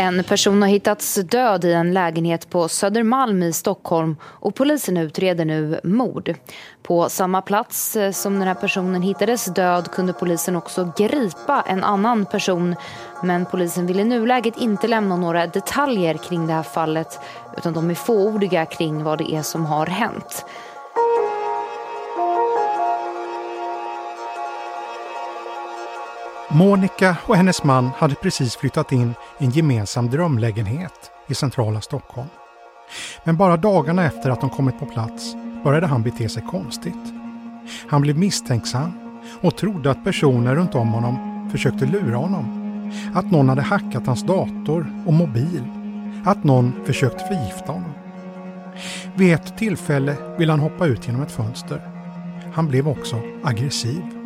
En person har hittats död i en lägenhet på Södermalm i Stockholm och polisen utreder nu mord. På samma plats eh, som den här personen hittades död kunde polisen också gripa en annan person. Men polisen vill i nuläget inte lämna några detaljer kring det här fallet utan de är fåordiga kring vad det är som har hänt. Monica och hennes man hade precis flyttat in i en gemensam drömlägenhet i centrala Stockholm. Men bara dagarna efter att de kommit på plats började han bete sig konstigt. Han blev misstänksam och trodde att personer runt om honom försökte lura honom. Att någon hade hackat hans dator och mobil. Att någon försökt förgifta honom. Vid ett tillfälle ville han hoppa ut genom ett fönster. Han blev också aggressiv.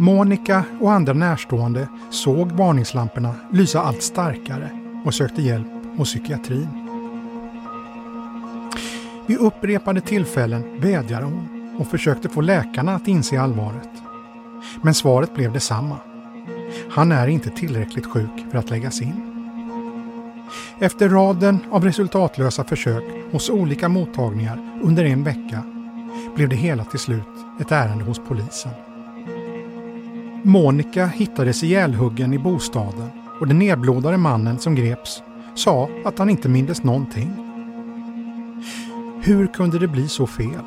Monica och andra närstående såg varningslamporna lysa allt starkare och sökte hjälp hos psykiatrin. Vid upprepade tillfällen vädjade hon och försökte få läkarna att inse allvaret. Men svaret blev detsamma. Han är inte tillräckligt sjuk för att läggas in. Efter raden av resultatlösa försök hos olika mottagningar under en vecka blev det hela till slut ett ärende hos polisen. Monica hittades ihjälhuggen i bostaden och den nedblodade mannen som greps sa att han inte mindes någonting. Hur kunde det bli så fel?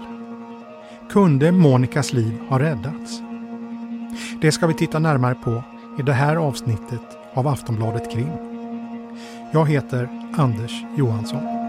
Kunde Monicas liv ha räddats? Det ska vi titta närmare på i det här avsnittet av Aftonbladet Krim. Jag heter Anders Johansson.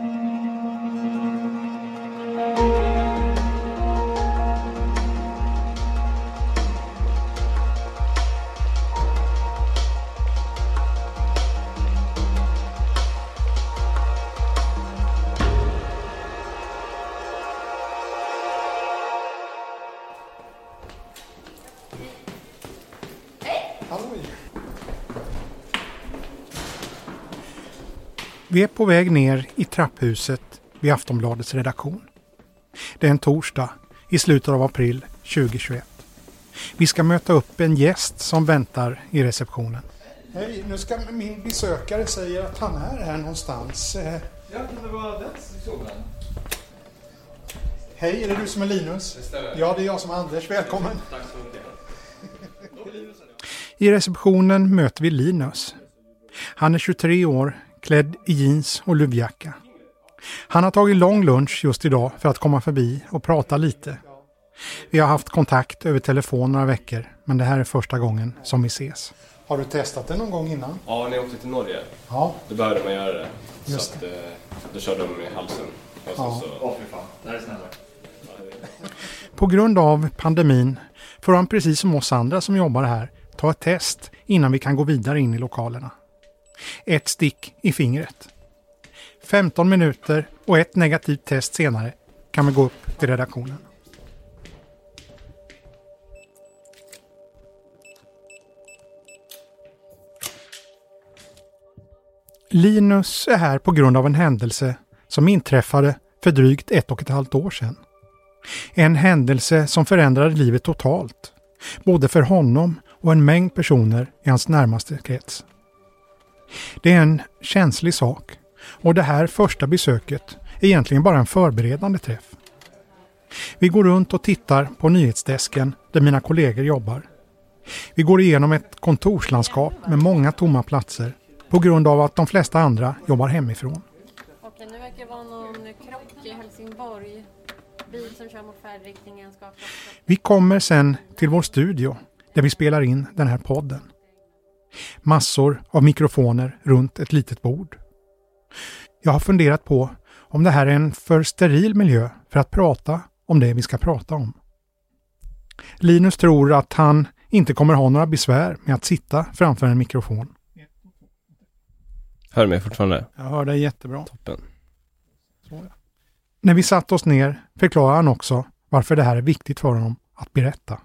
Vi är på väg ner i trapphuset vid Aftonbladets redaktion. Det är en torsdag i slutet av april 2021. Vi ska möta upp en gäst som väntar i receptionen. Hej, nu ska min besökare säga att han är här någonstans. Ja, kan det vara den? Hej, är det du som är Linus? Det stämmer. Ja, det är jag som är Anders. Välkommen. Tack så mycket. I receptionen möter vi Linus. Han är 23 år, klädd i jeans och luvjacka. Han har tagit lång lunch just idag för att komma förbi och prata lite. Vi har haft kontakt över telefon några veckor, men det här är första gången som vi ses. Har du testat det någon gång innan? Ja, när jag åkte till Norge, Ja. då behövde man göra det. Just så att, eh, då körde de i halsen. Och Ja. så, Åh fy fan, det här är snälla. På grund av pandemin får han precis som oss andra som jobbar här ta ett test innan vi kan gå vidare in i lokalerna. Ett stick i fingret. 15 minuter och ett negativt test senare kan vi gå upp till redaktionen. Linus är här på grund av en händelse som inträffade för drygt ett och ett halvt år sedan. En händelse som förändrade livet totalt, både för honom och en mängd personer i hans närmaste krets. Det är en känslig sak och det här första besöket är egentligen bara en förberedande träff. Vi går runt och tittar på nyhetsdesken där mina kollegor jobbar. Vi går igenom ett kontorslandskap med många tomma platser på grund av att de flesta andra jobbar hemifrån. Okej, nu verkar det vara någon krock i Helsingborg. Bil som kör mot färdriktningen ska ha krockat. Vi kommer sen till vår studio där vi spelar in den här podden. Massor av mikrofoner runt ett litet bord. Jag har funderat på om det här är en för steril miljö för att prata om det vi ska prata om. Linus tror att han inte kommer ha några besvär med att sitta framför en mikrofon. Hör du mig fortfarande? Jag hör dig jättebra. Toppen. När vi satt oss ner förklarar han också varför det här är viktigt för honom att berätta.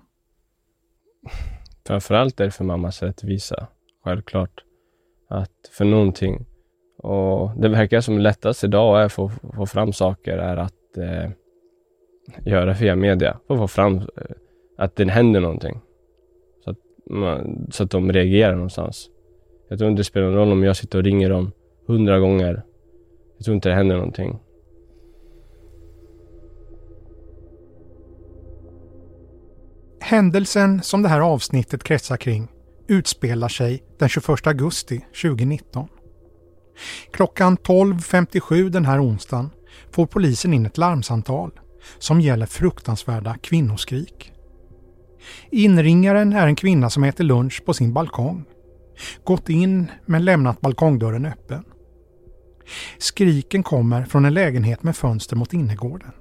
Framförallt är det för mammas rättvisa. Självklart. Att för någonting. Och det verkar som lättast idag är att få, få fram saker är att eh, göra via media. Få, att få fram eh, att det händer någonting. Så att, man, så att de reagerar någonstans. Jag tror inte det spelar någon roll om jag sitter och ringer dem hundra gånger. Jag tror inte det händer någonting. Händelsen som det här avsnittet kretsar kring utspelar sig den 21 augusti 2019. Klockan 12.57 den här onsdagen får polisen in ett larmsamtal som gäller fruktansvärda kvinnoskrik. Inringaren är en kvinna som äter lunch på sin balkong. Gått in men lämnat balkongdörren öppen. Skriken kommer från en lägenhet med fönster mot innergården.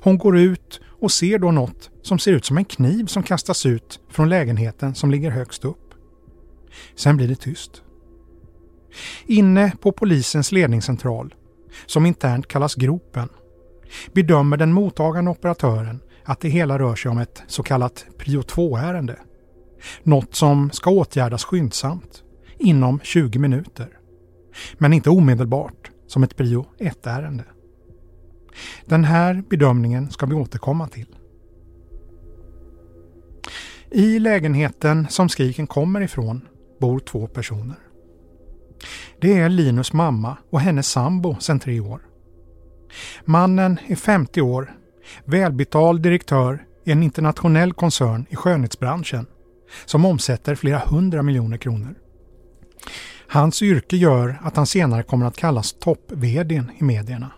Hon går ut och ser då något som ser ut som en kniv som kastas ut från lägenheten som ligger högst upp. Sen blir det tyst. Inne på polisens ledningscentral, som internt kallas Gropen, bedömer den mottagande operatören att det hela rör sig om ett så kallat prio 2-ärende. Något som ska åtgärdas skyndsamt, inom 20 minuter. Men inte omedelbart, som ett prio 1-ärende. Den här bedömningen ska vi återkomma till. I lägenheten som skriken kommer ifrån bor två personer. Det är Linus mamma och hennes sambo sedan tre år. Mannen är 50 år, välbetald direktör i en internationell koncern i skönhetsbranschen som omsätter flera hundra miljoner kronor. Hans yrke gör att han senare kommer att kallas topp i medierna.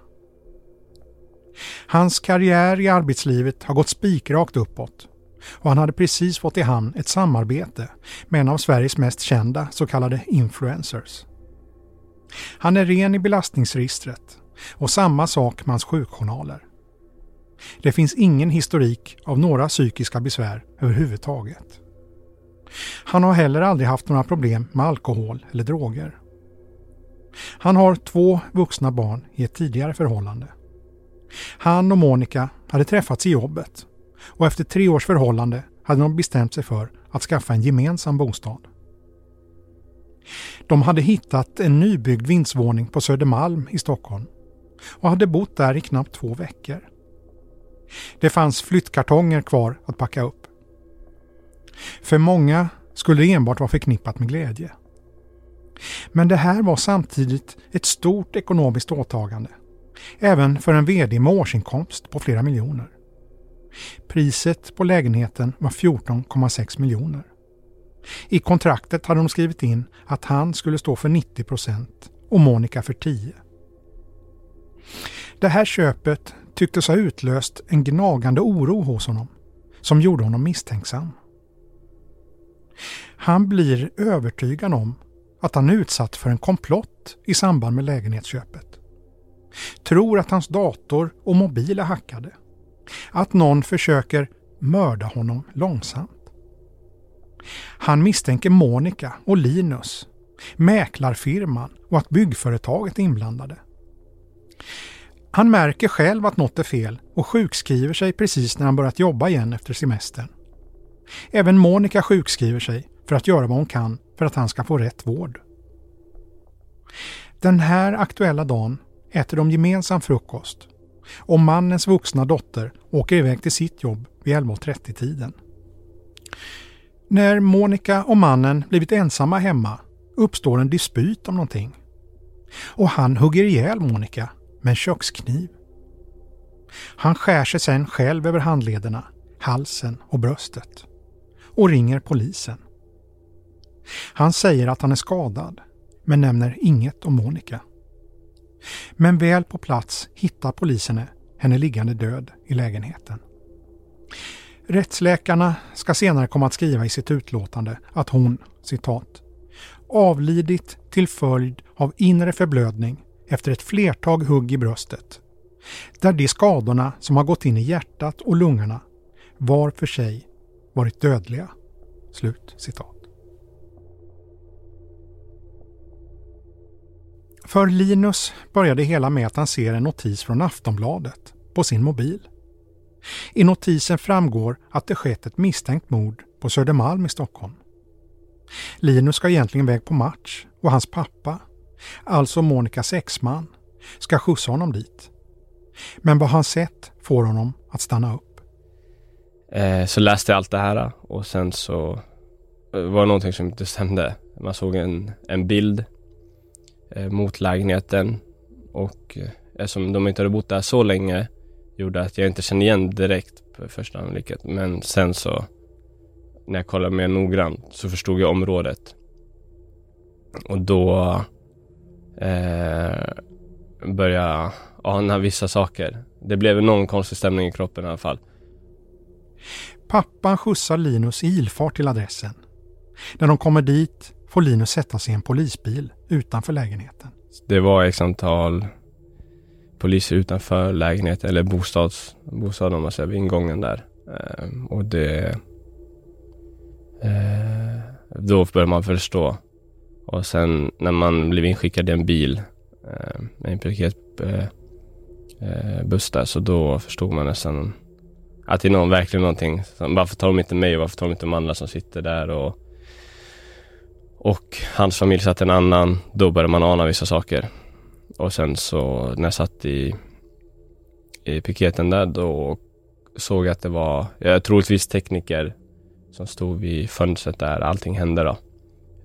Hans karriär i arbetslivet har gått spikrakt uppåt och han hade precis fått i hamn ett samarbete med en av Sveriges mest kända så kallade influencers. Han är ren i belastningsregistret och samma sak med hans sjukjournaler. Det finns ingen historik av några psykiska besvär överhuvudtaget. Han har heller aldrig haft några problem med alkohol eller droger. Han har två vuxna barn i ett tidigare förhållande. Han och Monica hade träffats i jobbet och efter tre års förhållande hade de bestämt sig för att skaffa en gemensam bostad. De hade hittat en nybyggd vindsvåning på Södermalm i Stockholm och hade bott där i knappt två veckor. Det fanns flyttkartonger kvar att packa upp. För många skulle det enbart vara förknippat med glädje. Men det här var samtidigt ett stort ekonomiskt åtagande Även för en VD med årsinkomst på flera miljoner. Priset på lägenheten var 14,6 miljoner. I kontraktet hade de skrivit in att han skulle stå för 90 procent och Monica för 10. Det här köpet tycktes ha utlöst en gnagande oro hos honom som gjorde honom misstänksam. Han blir övertygad om att han är utsatt för en komplott i samband med lägenhetsköpet tror att hans dator och mobil är hackade. Att någon försöker mörda honom långsamt. Han misstänker Monica och Linus, mäklarfirman och att byggföretaget är inblandade. Han märker själv att något är fel och sjukskriver sig precis när han börjat jobba igen efter semestern. Även Monica sjukskriver sig för att göra vad hon kan för att han ska få rätt vård. Den här aktuella dagen äter de gemensam frukost och mannens vuxna dotter åker iväg till sitt jobb vid 11.30-tiden. När Monica och mannen blivit ensamma hemma uppstår en dispyt om någonting. Och han hugger ihjäl Monica med en kökskniv. Han skär sig sen själv över handlederna, halsen och bröstet och ringer polisen. Han säger att han är skadad men nämner inget om Monica. Men väl på plats hittar polisen henne liggande död i lägenheten. Rättsläkarna ska senare komma att skriva i sitt utlåtande att hon, citat, avlidit till följd av inre förblödning efter ett flertag hugg i bröstet, där de skadorna som har gått in i hjärtat och lungorna var för sig varit dödliga. Slut citat. För Linus började hela med att han ser en notis från Aftonbladet på sin mobil. I notisen framgår att det skett ett misstänkt mord på Södermalm i Stockholm. Linus ska egentligen iväg på match och hans pappa, alltså Monikas exman, ska skjutsa honom dit. Men vad han sett får honom att stanna upp. Eh, så läste jag allt det här och sen så eh, var det någonting som inte stämde. Man såg en, en bild Eh, mot lägenheten och eh, eftersom de inte hade bott där så länge gjorde att jag inte kände igen direkt på första anblicket. Men sen så när jag kollade mer noggrant så förstod jag området. Och då eh, började jag ana vissa saker. Det blev någon konstig stämning i kroppen i alla fall. Pappan skjutsar Linus i ilfart till adressen. När de kommer dit får Linus sätta sig i en polisbil utanför lägenheten. Det var x antal poliser utanför lägenheten, eller bostads, bostaden om man säger, vid ingången där. Eh, och det... Eh, då började man förstå. Och sen när man blev inskickad i en bil eh, med en piketbuss eh, eh, där, så då förstod man nästan att det är någon, verkligen någonting. Varför tar de inte mig och varför tar de inte de andra som sitter där och och hans familj satt en annan. Då började man ana vissa saker. Och sen så när jag satt i, i piketen där då såg jag att det var, jag troligtvis tekniker som stod vid fönstret där allting hände då.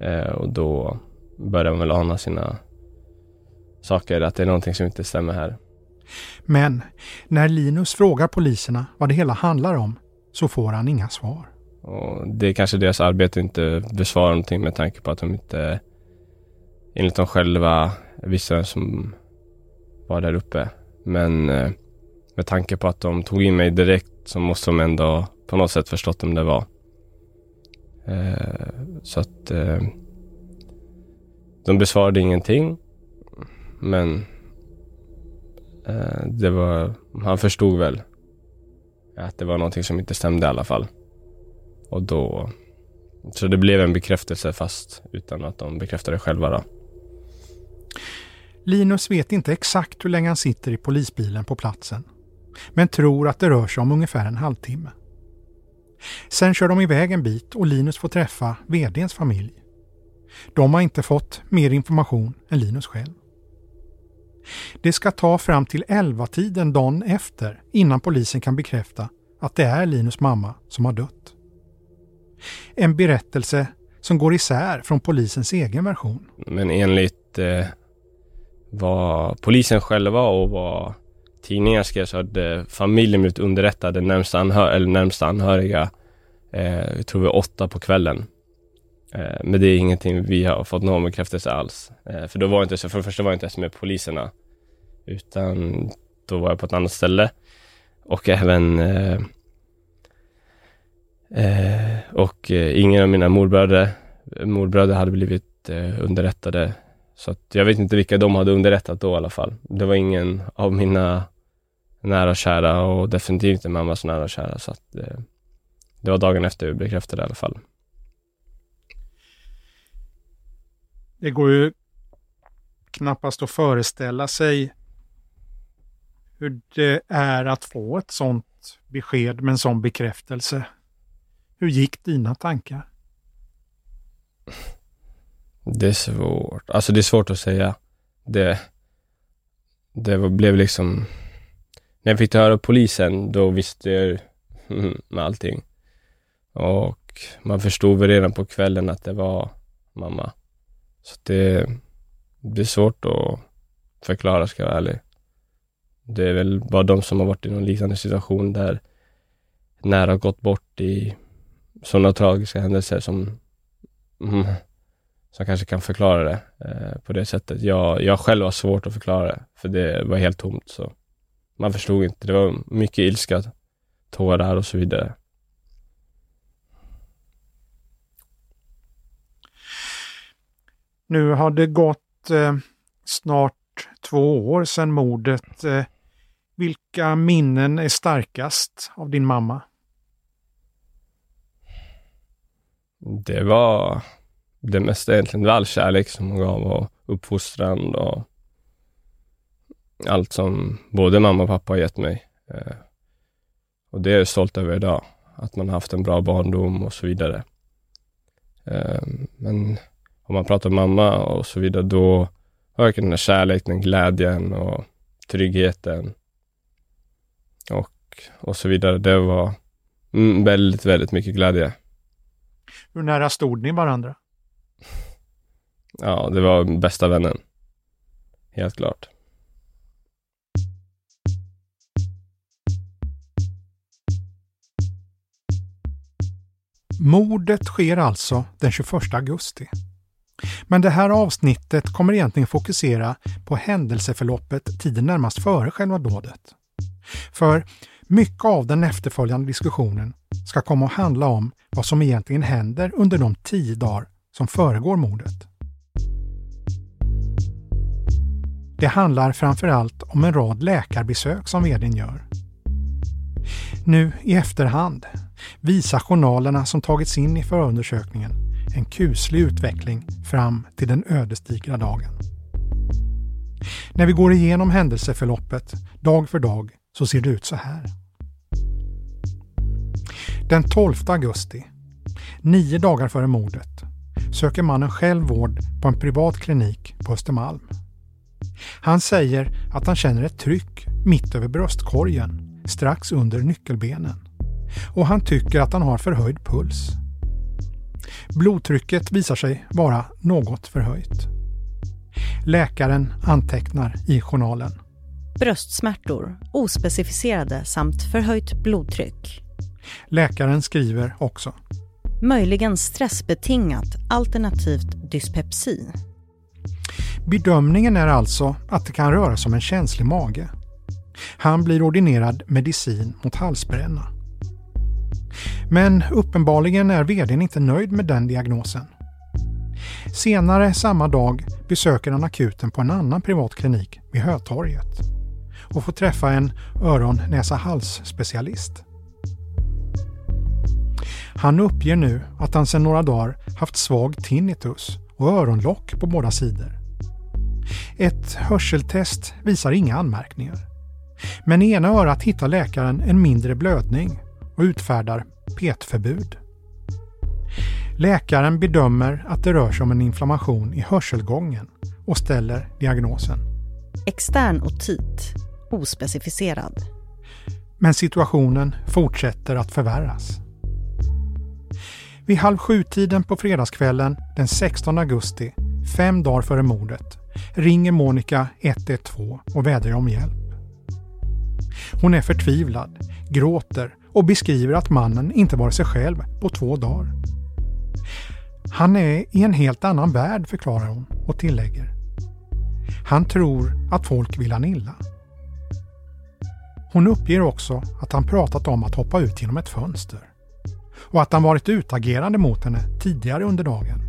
Eh, och då började man väl ana sina saker, att det är någonting som inte stämmer här. Men när Linus frågar poliserna vad det hela handlar om så får han inga svar. Och det är kanske deras arbete inte besvarar någonting med tanke på att de inte enligt dem själva visste vem som var där uppe. Men eh, med tanke på att de tog in mig direkt så måste de ändå på något sätt förstått vem det var. Eh, så att eh, de besvarade ingenting. Men det var, han förstod väl att det var någonting som inte stämde i alla fall. Och då... Så det blev en bekräftelse fast utan att de bekräftade själva då. Linus vet inte exakt hur länge han sitter i polisbilen på platsen. Men tror att det rör sig om ungefär en halvtimme. Sen kör de iväg en bit och Linus får träffa VDns familj. De har inte fått mer information än Linus själv. Det ska ta fram till 11-tiden dagen efter innan polisen kan bekräfta att det är Linus mamma som har dött. En berättelse som går isär från polisens egen version. Men enligt eh, vad polisen själva och vad tidningar skrev så hade familjen blivit underrättade, närmsta, anhör eller närmsta anhöriga, eh, jag tror vi åtta på kvällen. Eh, men det är ingenting vi har fått någon bekräftelse alls. Eh, för då var inte så, för det första var jag inte ens med poliserna, utan då var jag på ett annat ställe. Och även eh, eh, och eh, ingen av mina morbröder, morbröder hade blivit eh, underrättade. Så att jag vet inte vilka de hade underrättat då i alla fall. Det var ingen av mina nära och kära och definitivt inte mammas nära och kära. Så att eh, det var dagen efter vi bekräftade i alla fall. Det går ju knappast att föreställa sig hur det är att få ett sånt besked med en sån bekräftelse. Hur gick dina tankar? Det är svårt. Alltså det är svårt att säga. Det, det blev liksom... När jag fick höra polisen, då visste jag med allting. Och man förstod väl redan på kvällen att det var mamma. Så det, det är svårt att förklara, ska jag vara ärlig. Det är väl bara de som har varit i någon liknande situation där nära gått bort i sådana tragiska händelser som, mm, som kanske kan förklara det eh, på det sättet. Jag, jag själv har svårt att förklara det, för det var helt tomt. Så man förstod inte. Det var mycket ilska, tårar och så vidare. Nu har det gått eh, snart två år sedan mordet. Eh, vilka minnen är starkast av din mamma? Det var det mesta egentligen. Det var all kärlek som hon gav och uppfostran och allt som både mamma och pappa har gett mig. Eh, och det är jag stolt över idag. Att man har haft en bra barndom och så vidare. Eh, men om man pratar om mamma och så vidare, då har jag den här kärleken, glädjen och tryggheten och, och så vidare. Det var mm, väldigt, väldigt mycket glädje. Hur nära stod ni varandra? Ja, det var bästa vännen. Helt klart. Mordet sker alltså den 21 augusti. Men det här avsnittet kommer egentligen fokusera på händelseförloppet tiden närmast före själva dådet. För mycket av den efterföljande diskussionen ska komma att handla om vad som egentligen händer under de tio dagar som föregår mordet. Det handlar framför allt om en rad läkarbesök som vdn gör. Nu i efterhand visar journalerna som tagits in i förundersökningen en kuslig utveckling fram till den ödesdigra dagen. När vi går igenom händelseförloppet dag för dag så ser det ut så här. Den 12 augusti, nio dagar före mordet, söker mannen själv vård på en privat klinik på Östermalm. Han säger att han känner ett tryck mitt över bröstkorgen, strax under nyckelbenen. Och han tycker att han har förhöjd puls. Blodtrycket visar sig vara något förhöjt. Läkaren antecknar i journalen. Bröstsmärtor, ospecificerade samt förhöjt blodtryck. Läkaren skriver också. Möjligen stressbetingat alternativt dyspepsi. Bedömningen är alltså att det kan röra sig om en känslig mage. Han blir ordinerad medicin mot halsbränna. Men uppenbarligen är vdn inte nöjd med den diagnosen. Senare samma dag besöker han akuten på en annan privat klinik vid Hötorget och får träffa en öron-näsa-hals-specialist. Han uppger nu att han sedan några dagar haft svag tinnitus och öronlock på båda sidor. Ett hörseltest visar inga anmärkningar. Men i ena örat hittar läkaren en mindre blödning och utfärdar petförbud. Läkaren bedömer att det rör sig om en inflammation i hörselgången och ställer diagnosen. Extern otit, ospecificerad. Men situationen fortsätter att förvärras. Vid halv sju-tiden på fredagskvällen den 16 augusti, fem dagar före mordet, ringer Monica 112 och vädjar om hjälp. Hon är förtvivlad, gråter och beskriver att mannen inte varit sig själv på två dagar. Han är i en helt annan värld, förklarar hon och tillägger. Han tror att folk vill han illa. Hon uppger också att han pratat om att hoppa ut genom ett fönster och att han varit utagerande mot henne tidigare under dagen.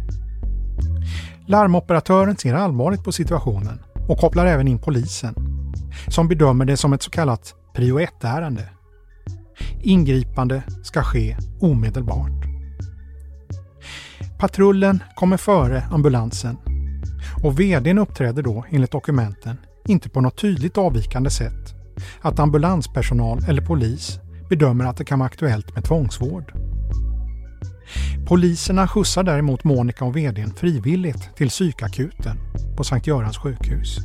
Larmoperatören ser allvarligt på situationen och kopplar även in polisen som bedömer det som ett så kallat prio 1-ärende. Ingripande ska ske omedelbart. Patrullen kommer före ambulansen och VDn uppträder då enligt dokumenten inte på något tydligt avvikande sätt att ambulanspersonal eller polis bedömer att det kan vara aktuellt med tvångsvård. Poliserna skjutsar däremot Monica och VDn frivilligt till psykakuten på Sankt Görans sjukhus.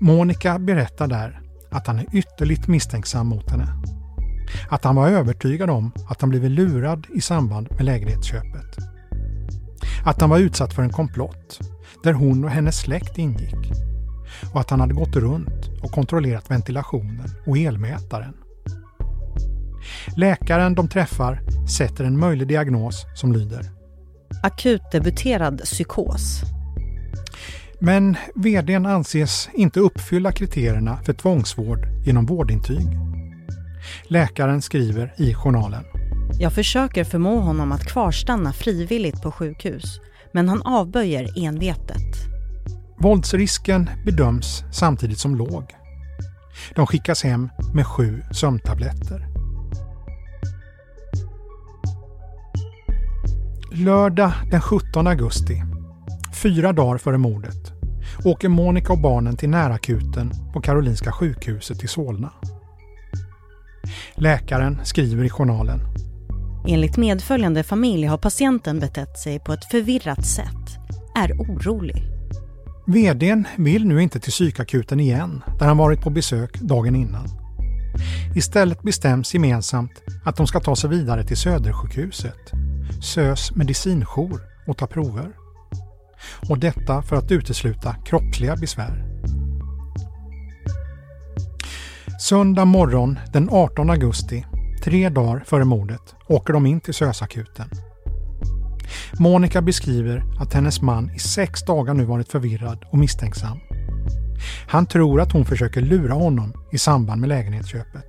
Monica berättar där att han är ytterligt misstänksam mot henne. Att han var övertygad om att han blivit lurad i samband med lägenhetsköpet. Att han var utsatt för en komplott där hon och hennes släkt ingick. Och att han hade gått runt och kontrollerat ventilationen och elmätaren. Läkaren de träffar sätter en möjlig diagnos som lyder Akutdebuterad psykos. Men VDn anses inte uppfylla kriterierna för tvångsvård genom vårdintyg. Läkaren skriver i journalen. Jag försöker förmå honom att kvarstanna frivilligt på sjukhus, men han avböjer envetet. Våldsrisken bedöms samtidigt som låg. De skickas hem med sju sömntabletter. Lördag den 17 augusti, fyra dagar före mordet, åker Monica och barnen till närakuten på Karolinska sjukhuset i Solna. Läkaren skriver i journalen. Enligt medföljande familj har patienten betett sig på ett förvirrat sätt. Är orolig. VDn vill nu inte till psykakuten igen, där han varit på besök dagen innan. Istället bestäms gemensamt att de ska ta sig vidare till Södersjukhuset SÖS medicinjour och ta prover. Och detta för att utesluta kroppsliga besvär. Söndag morgon den 18 augusti, tre dagar före mordet, åker de in till SÖS-akuten. Monica beskriver att hennes man i sex dagar nu varit förvirrad och misstänksam. Han tror att hon försöker lura honom i samband med lägenhetsköpet.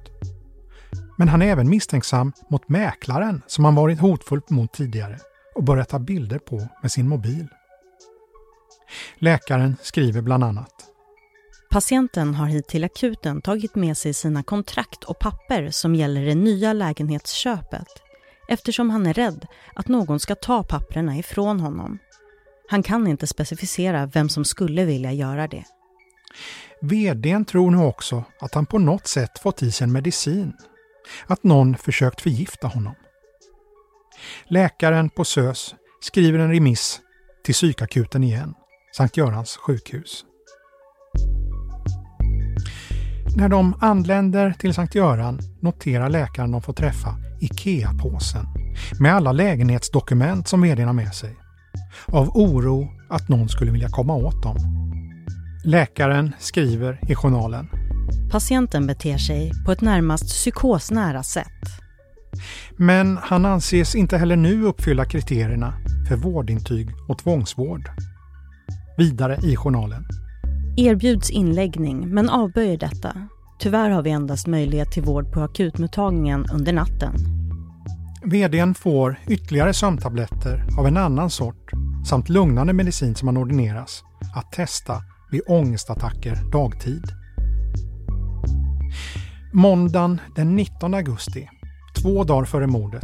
Men han är även misstänksam mot mäklaren som han varit hotfull mot tidigare och börjat ta bilder på med sin mobil. Läkaren skriver bland annat Patienten har hit till akuten tagit med sig sina kontrakt och papper som gäller det nya lägenhetsköpet eftersom han är rädd att någon ska ta papperna ifrån honom. Han kan inte specificera vem som skulle vilja göra det. VDn tror nu också att han på något sätt fått i sig en medicin. Att någon försökt förgifta honom. Läkaren på SÖS skriver en remiss till psykakuten igen, Sankt Görans sjukhus. När de anländer till Sankt Göran noterar läkaren de får träffa IKEA-påsen med alla lägenhetsdokument som vdn med sig. Av oro att någon skulle vilja komma åt dem. Läkaren skriver i journalen. Patienten beter sig på ett närmast psykosnära sätt. Men han anses inte heller nu uppfylla kriterierna för vårdintyg och tvångsvård. Vidare i journalen. Erbjuds inläggning men avböjer detta. Tyvärr har vi endast möjlighet till vård på akutmottagningen under natten. VDn får ytterligare sömntabletter av en annan sort samt lugnande medicin som han ordineras att testa vid ångestattacker dagtid. Måndagen den 19 augusti, två dagar före mordet,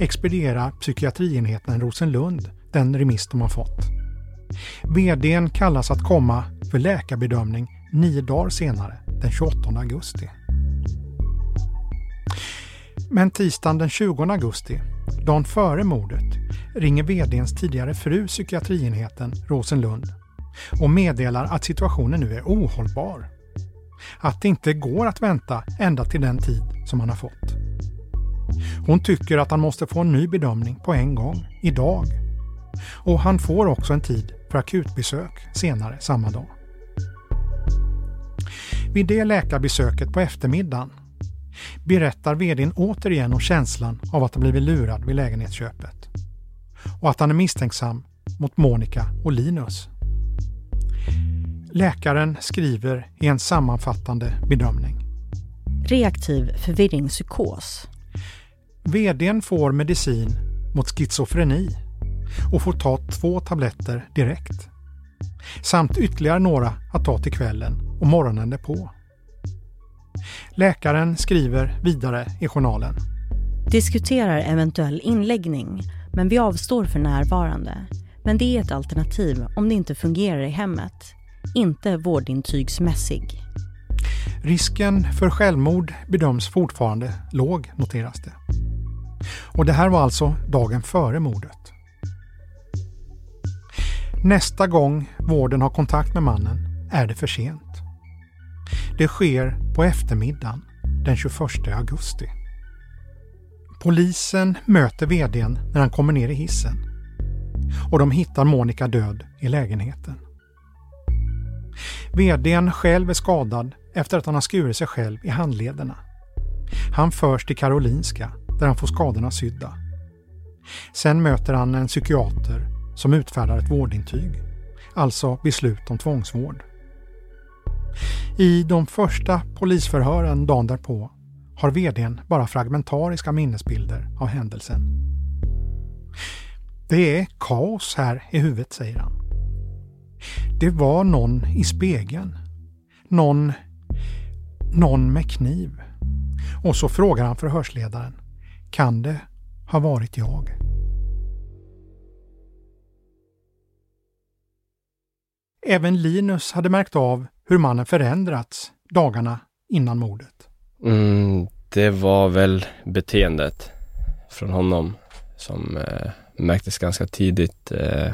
expedierar psykiatrienheten Rosenlund den remiss de har fått. VDn kallas att komma för läkarbedömning nio dagar senare, den 28 augusti. Men tisdagen den 20 augusti, dagen före mordet, ringer VDns tidigare fru psykiatrienheten Rosenlund och meddelar att situationen nu är ohållbar. Att det inte går att vänta ända till den tid som han har fått. Hon tycker att han måste få en ny bedömning på en gång, idag. Och han får också en tid för akutbesök senare samma dag. Vid det läkarbesöket på eftermiddagen berättar vdn återigen om känslan av att ha blivit lurad vid lägenhetsköpet. Och att han är misstänksam mot Monica och Linus. Läkaren skriver i en sammanfattande bedömning. Reaktiv förvirringspsykos. VDn får medicin mot schizofreni och får ta två tabletter direkt. Samt ytterligare några att ta till kvällen och morgonen därpå. Läkaren skriver vidare i journalen. Diskuterar eventuell inläggning, men vi avstår för närvarande. Men det är ett alternativ om det inte fungerar i hemmet. Inte vårdintygsmässig. Risken för självmord bedöms fortfarande låg, noteras det. Och det här var alltså dagen före mordet. Nästa gång vården har kontakt med mannen är det för sent. Det sker på eftermiddagen den 21 augusti. Polisen möter VDn när han kommer ner i hissen och de hittar Monica död i lägenheten. VDn själv är skadad efter att han har skurit sig själv i handlederna. Han förs till Karolinska där han får skadorna sydda. Sen möter han en psykiater som utfärdar ett vårdintyg, alltså beslut om tvångsvård. I de första polisförhören dagen därpå har VDn bara fragmentariska minnesbilder av händelsen. Det är kaos här i huvudet, säger han. Det var någon i spegeln. Någon, någon med kniv. Och så frågar han förhörsledaren. Kan det ha varit jag? Även Linus hade märkt av hur mannen förändrats dagarna innan mordet. Mm, det var väl beteendet från honom som eh, märktes ganska tidigt. Eh,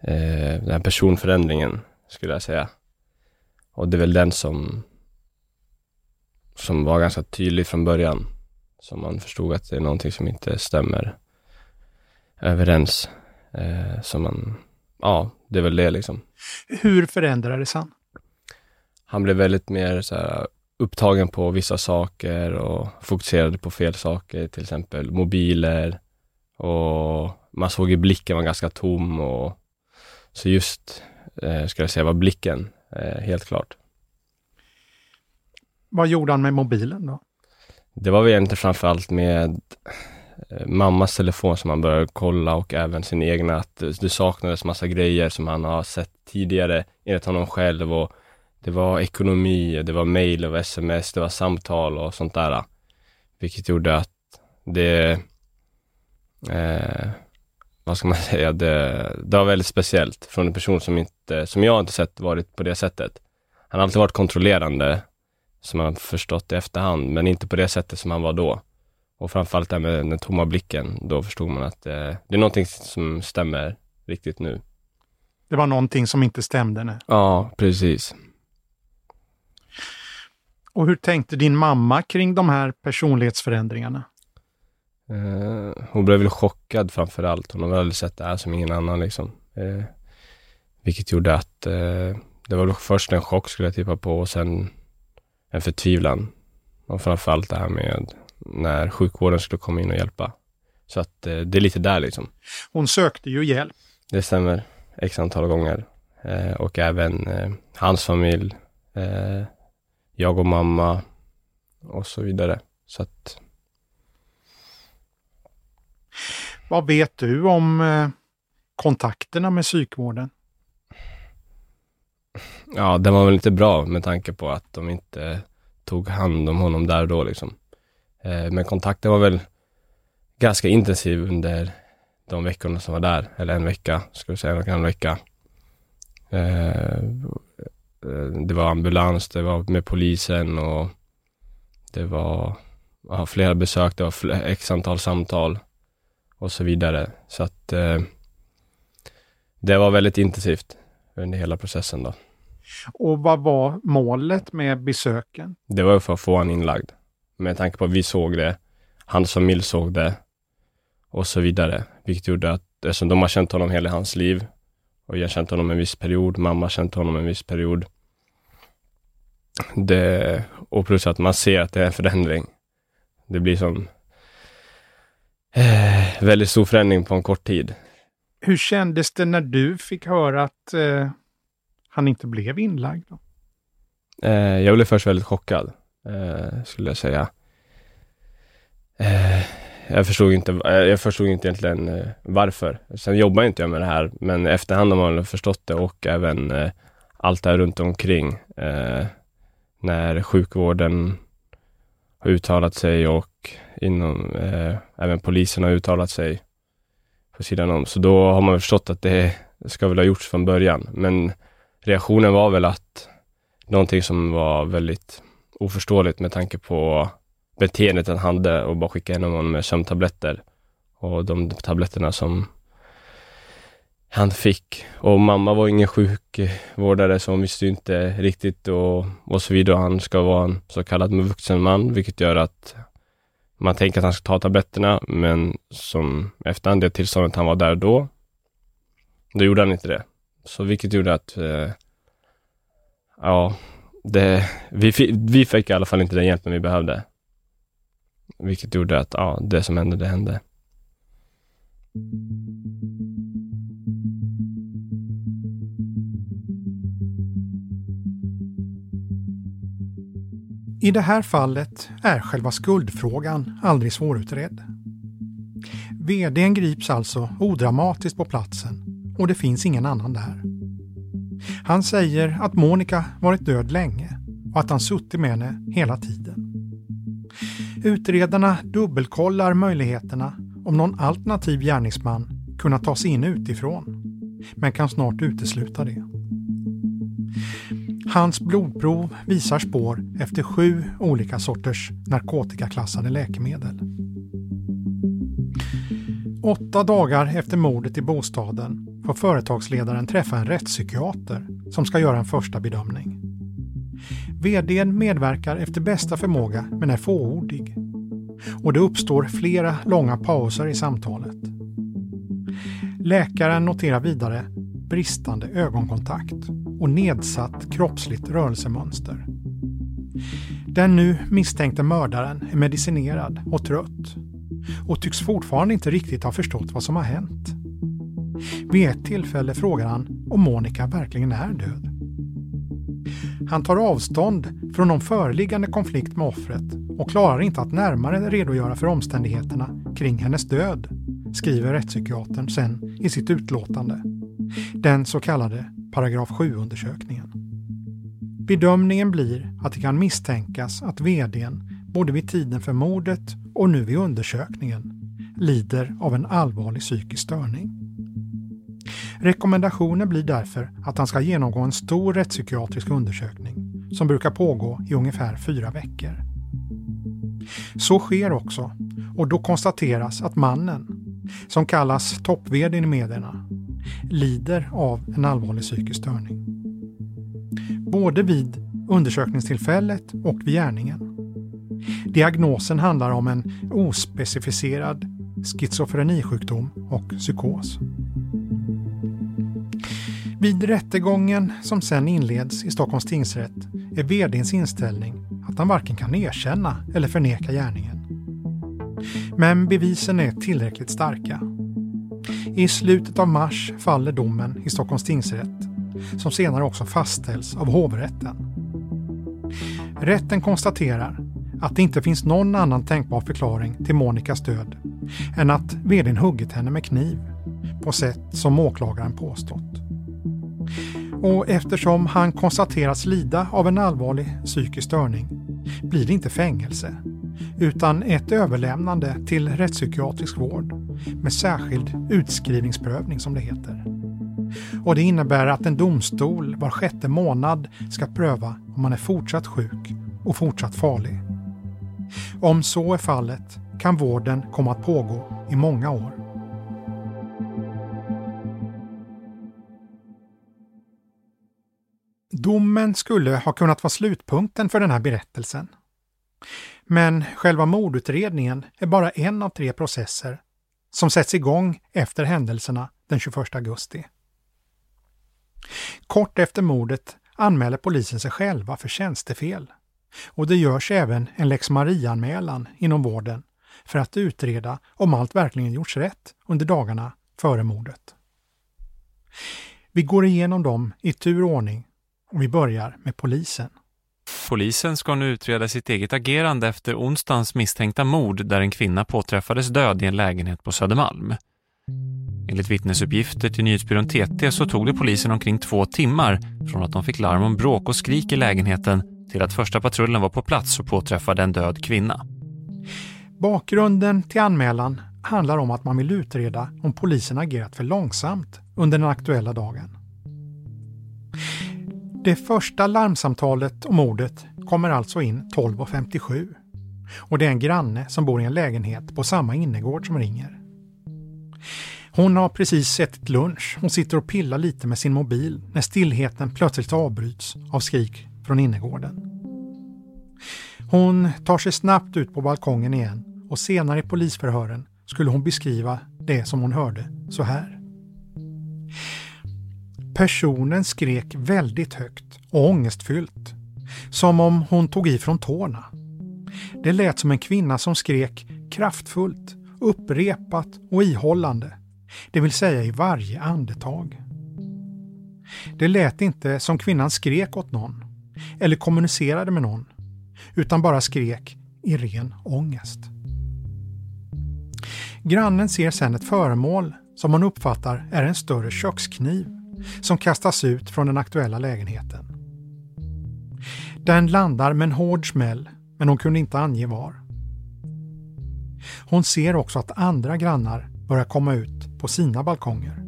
eh, den här personförändringen skulle jag säga. Och det är väl den som som var ganska tydlig från början. Som man förstod att det är någonting som inte stämmer. överens. Eh, som man, ja, det är väl det liksom. Hur förändrades han? Han blev väldigt mer så här, upptagen på vissa saker och fokuserade på fel saker, till exempel mobiler och man såg i blicken var ganska tom och så just, eh, ska jag säga, var blicken eh, helt klart. Vad gjorde han med mobilen då? Det var väl egentligen framförallt med Eh, mammas telefon som han började kolla och även sin egna, att det saknades massa grejer som han har sett tidigare enligt honom själv och det var ekonomi, det var mail och sms, det var samtal och sånt där. Vilket gjorde att det, eh, vad ska man säga, det, det var väldigt speciellt från en person som inte, som jag inte sett varit på det sättet. Han har alltid varit kontrollerande, som man förstått i efterhand, men inte på det sättet som han var då. Och framförallt det här med den tomma blicken, då förstod man att eh, det är någonting som stämmer riktigt nu. Det var någonting som inte stämde? Nu. Ja, precis. Och hur tänkte din mamma kring de här personlighetsförändringarna? Eh, hon blev väl chockad framför allt. Hon har väl sett det här som ingen annan liksom. Eh, vilket gjorde att eh, det var först en chock skulle jag tippa på och sen en förtvivlan. Och framförallt det här med när sjukvården skulle komma in och hjälpa. Så att eh, det är lite där liksom. Hon sökte ju hjälp. Det stämmer. X antal gånger. Eh, och även eh, hans familj jag och mamma och så vidare. Så att... Vad vet du om eh, kontakterna med psykvården? Ja, det var väl inte bra med tanke på att de inte tog hand om honom där och då liksom. Eh, men kontakten var väl ganska intensiv under de veckorna som var där, eller en vecka, skulle jag säga, en vecka. Eh, Eh, det var ambulans, det var med polisen och det var ja, flera besök, det var x antal samtal och så vidare. Så att det var väldigt intensivt under hela processen då. Och vad var målet med besöken? Det var för att få honom inlagd. Med tanke på att vi såg det, hans familj såg det och så vidare. Vilket gjorde att, eftersom de har känt honom hela hans liv och jag har känt honom en viss period, mamma har känt honom en viss period. Det, och plus att man ser att det är en förändring. Det blir som eh, väldigt stor förändring på en kort tid. Hur kändes det när du fick höra att eh, han inte blev inlagd? Eh, jag blev först väldigt chockad, eh, skulle jag säga. Eh, jag förstod inte, eh, jag förstod inte egentligen eh, varför. Sen jobbar inte jag med det här, men efterhand har man förstått det och även eh, allt det här runt omkring. Eh, när sjukvården har uttalat sig och inom, eh, även polisen har uttalat sig på sidan om. Så då har man förstått att det ska väl ha gjorts från början. Men reaktionen var väl att någonting som var väldigt oförståeligt med tanke på beteendet han hade och bara skicka in honom med sömntabletter och de tabletterna som han fick. Och mamma var ingen sjukvårdare så hon visste inte riktigt och, och så vidare. Han ska vara en så kallad vuxen man, vilket gör att man tänker att han ska ta tabletterna, men som efter det tillståndet han var där då, då gjorde han inte det. Så vilket gjorde att, eh, ja, det, vi, vi fick i alla fall inte den hjälpen vi behövde. Vilket gjorde att, ja, det som hände, det hände. I det här fallet är själva skuldfrågan aldrig svårutredd. VDn grips alltså odramatiskt på platsen och det finns ingen annan där. Han säger att Monica varit död länge och att han suttit med henne hela tiden. Utredarna dubbelkollar möjligheterna om någon alternativ gärningsman kunnat ta sig in utifrån, men kan snart utesluta det. Hans blodprov visar spår efter sju olika sorters narkotikaklassade läkemedel. Åtta dagar efter mordet i bostaden får företagsledaren träffa en rättspsykiater som ska göra en första bedömning. VDn medverkar efter bästa förmåga men är fåordig. Och det uppstår flera långa pauser i samtalet. Läkaren noterar vidare bristande ögonkontakt och nedsatt kroppsligt rörelsemönster. Den nu misstänkte mördaren är medicinerad och trött och tycks fortfarande inte riktigt ha förstått vad som har hänt. Vid ett tillfälle frågar han om Monica verkligen är död. Han tar avstånd från någon föreliggande konflikt med offret och klarar inte att närmare redogöra för omständigheterna kring hennes död, skriver rättspsykiatern sen i sitt utlåtande. Den så kallade paragraf 7-undersökningen. Bedömningen blir att det kan misstänkas att vdn både vid tiden för mordet och nu vid undersökningen lider av en allvarlig psykisk störning. Rekommendationen blir därför att han ska genomgå en stor rättspsykiatrisk undersökning som brukar pågå i ungefär fyra veckor. Så sker också och då konstateras att mannen, som kallas topp i medierna, lider av en allvarlig psykisk störning. Både vid undersökningstillfället och vid gärningen. Diagnosen handlar om en ospecificerad schizofrenisjukdom och psykos. Vid rättegången som sen inleds i Stockholms tingsrätt är vdns inställning att han varken kan erkänna eller förneka gärningen. Men bevisen är tillräckligt starka. I slutet av mars faller domen i Stockholms tingsrätt som senare också fastställs av hovrätten. Rätten konstaterar att det inte finns någon annan tänkbar förklaring till Monikas död än att vdn huggit henne med kniv på sätt som åklagaren påstått. Och eftersom han konstateras lida av en allvarlig psykisk störning blir det inte fängelse utan ett överlämnande till rättspsykiatrisk vård med särskild utskrivningsprövning som det heter. Och det innebär att en domstol var sjätte månad ska pröva om man är fortsatt sjuk och fortsatt farlig. Om så är fallet kan vården komma att pågå i många år. Domen skulle ha kunnat vara slutpunkten för den här berättelsen. Men själva mordutredningen är bara en av tre processer som sätts igång efter händelserna den 21 augusti. Kort efter mordet anmäler polisen sig själva för tjänstefel och det görs även en lex Maria-anmälan inom vården för att utreda om allt verkligen gjorts rätt under dagarna före mordet. Vi går igenom dem i tur och ordning och vi börjar med polisen. Polisen ska nu utreda sitt eget agerande efter onsdagens misstänkta mord där en kvinna påträffades död i en lägenhet på Södermalm. Enligt vittnesuppgifter till nyhetsbyrån TT så tog det polisen omkring två timmar från att de fick larm om bråk och skrik i lägenheten till att första patrullen var på plats och påträffade en död kvinna. Bakgrunden till anmälan handlar om att man vill utreda om polisen agerat för långsamt under den aktuella dagen. Det första larmsamtalet om mordet kommer alltså in 12.57 och det är en granne som bor i en lägenhet på samma innergård som ringer. Hon har precis ätit lunch och sitter och pillar lite med sin mobil när stillheten plötsligt avbryts av skrik från innergården. Hon tar sig snabbt ut på balkongen igen och senare i polisförhören skulle hon beskriva det som hon hörde så här. Personen skrek väldigt högt och ångestfyllt, som om hon tog i från tårna. Det lät som en kvinna som skrek kraftfullt, upprepat och ihållande, det vill säga i varje andetag. Det lät inte som kvinnan skrek åt någon eller kommunicerade med någon, utan bara skrek i ren ångest. Grannen ser sedan ett föremål som hon uppfattar är en större kökskniv som kastas ut från den aktuella lägenheten. Den landar med en hård smäll, men hon kunde inte ange var. Hon ser också att andra grannar börjar komma ut på sina balkonger.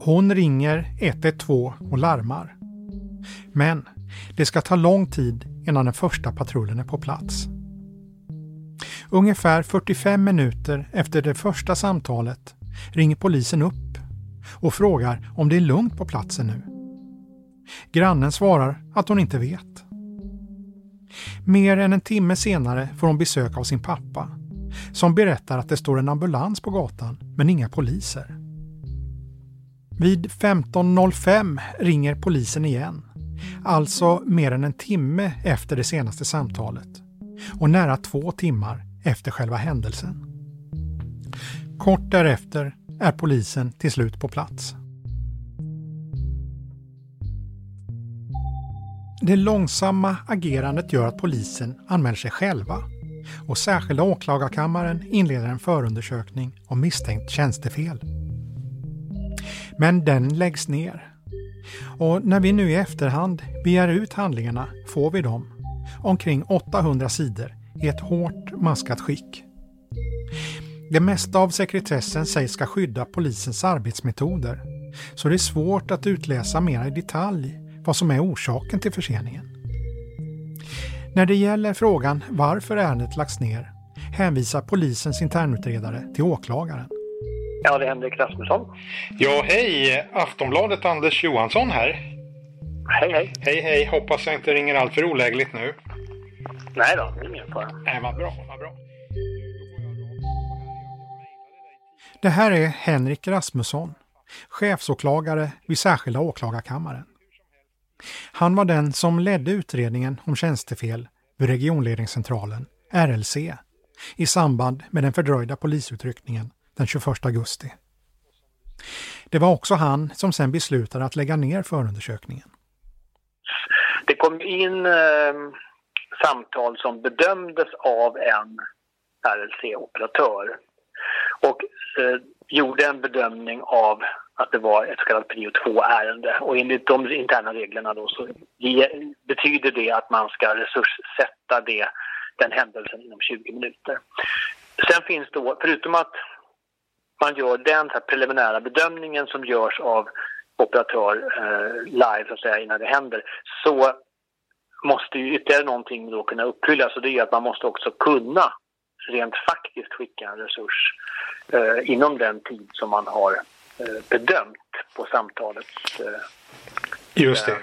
Hon ringer 112 och larmar. Men det ska ta lång tid innan den första patrullen är på plats. Ungefär 45 minuter efter det första samtalet ringer polisen upp och frågar om det är lugnt på platsen nu. Grannen svarar att hon inte vet. Mer än en timme senare får hon besök av sin pappa som berättar att det står en ambulans på gatan men inga poliser. Vid 15.05 ringer polisen igen. Alltså mer än en timme efter det senaste samtalet. Och nära två timmar efter själva händelsen. Kort därefter är polisen till slut på plats. Det långsamma agerandet gör att polisen anmäler sig själva och särskilda åklagarkammaren inleder en förundersökning om misstänkt tjänstefel. Men den läggs ner. Och när vi nu i efterhand begär ut handlingarna får vi dem, omkring 800 sidor, i ett hårt maskat skick. Det mesta av sekretessen sägs ska skydda polisens arbetsmetoder, så det är svårt att utläsa mer i detalj vad som är orsaken till förseningen. När det gäller frågan varför ärendet lagts ner hänvisar polisens internutredare till åklagaren. Ja, det är Henrik Rasmusson. Ja, hej! Aftonbladet Anders Johansson här. Hej, hej. Hej, hej. Hoppas jag inte ringer allt för olägligt nu. Nej då, det är ingen fara. Nej, vad bra, vad bra. Det här är Henrik Rasmusson, chefsåklagare vid särskilda åklagarkammaren. Han var den som ledde utredningen om tjänstefel vid regionledningscentralen, RLC, i samband med den fördröjda polisutryckningen den 21 augusti. Det var också han som sen beslutade att lägga ner förundersökningen. Det kom in eh, samtal som bedömdes av en RLC-operatör och Eh, gjorde en bedömning av att det var ett så kallat prio 2-ärende. Och enligt de interna reglerna då så betyder det att man ska resurssätta det, den händelsen inom 20 minuter. Sen finns då, förutom att man gör den här preliminära bedömningen som görs av operatör eh, live så att säga innan det händer så måste ju ytterligare någonting då kunna uppfyllas och det är att man måste också kunna rent faktiskt skicka en resurs eh, inom den tid som man har eh, bedömt på samtalet. Eh, Just det.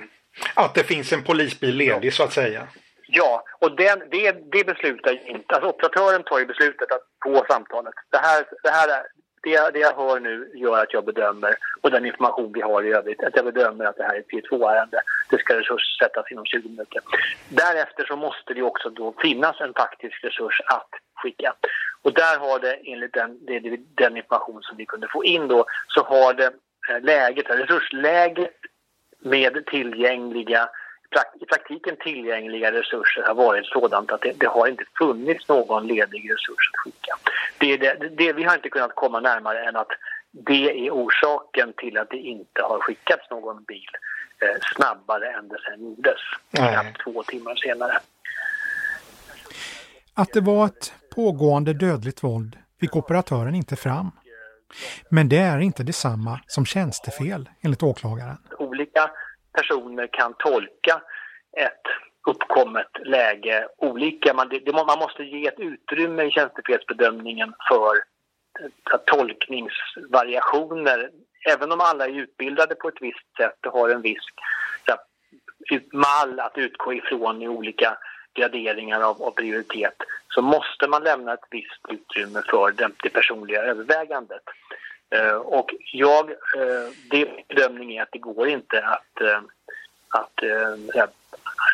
Att det finns en polisbil ledig så att säga. Ja, och den, det, det beslutar inte, alltså operatören tar ju beslutet att, på samtalet. Det här, det här är, det, det jag hör nu gör att jag bedömer, och den information vi har i övrigt, att jag bedömer att det här är ett P2-ärende. Det ska resurssättas inom 20 minuter. Därefter så måste det också då finnas en faktisk resurs att skicka. Och där har det enligt den, den information som vi kunde få in då, så har det eh, läget, resursläget med tillgängliga i praktiken tillgängliga resurser har varit sådant att det, det, har inte funnits någon ledig resurs att skicka. Det, det, det, vi har inte kunnat komma närmare än att det är orsaken till att det inte har skickats någon bil eh, snabbare än det sen gjordes, knappt två timmar senare. Att det var ett pågående dödligt våld fick operatören inte fram. Men det är inte detsamma som tjänstefel enligt åklagaren. Olika personer kan tolka ett uppkommet läge olika. Man, det, man måste ge ett utrymme i tjänstefelsbedömningen för tolkningsvariationer. Även om alla är utbildade på ett visst sätt och har en viss så, mall att utgå ifrån i olika graderingar av, av, prioritet så måste man lämna ett visst utrymme för det, det personliga övervägandet. Eh, och jag, eh, det bedömning är att det går inte att, eh, att eh,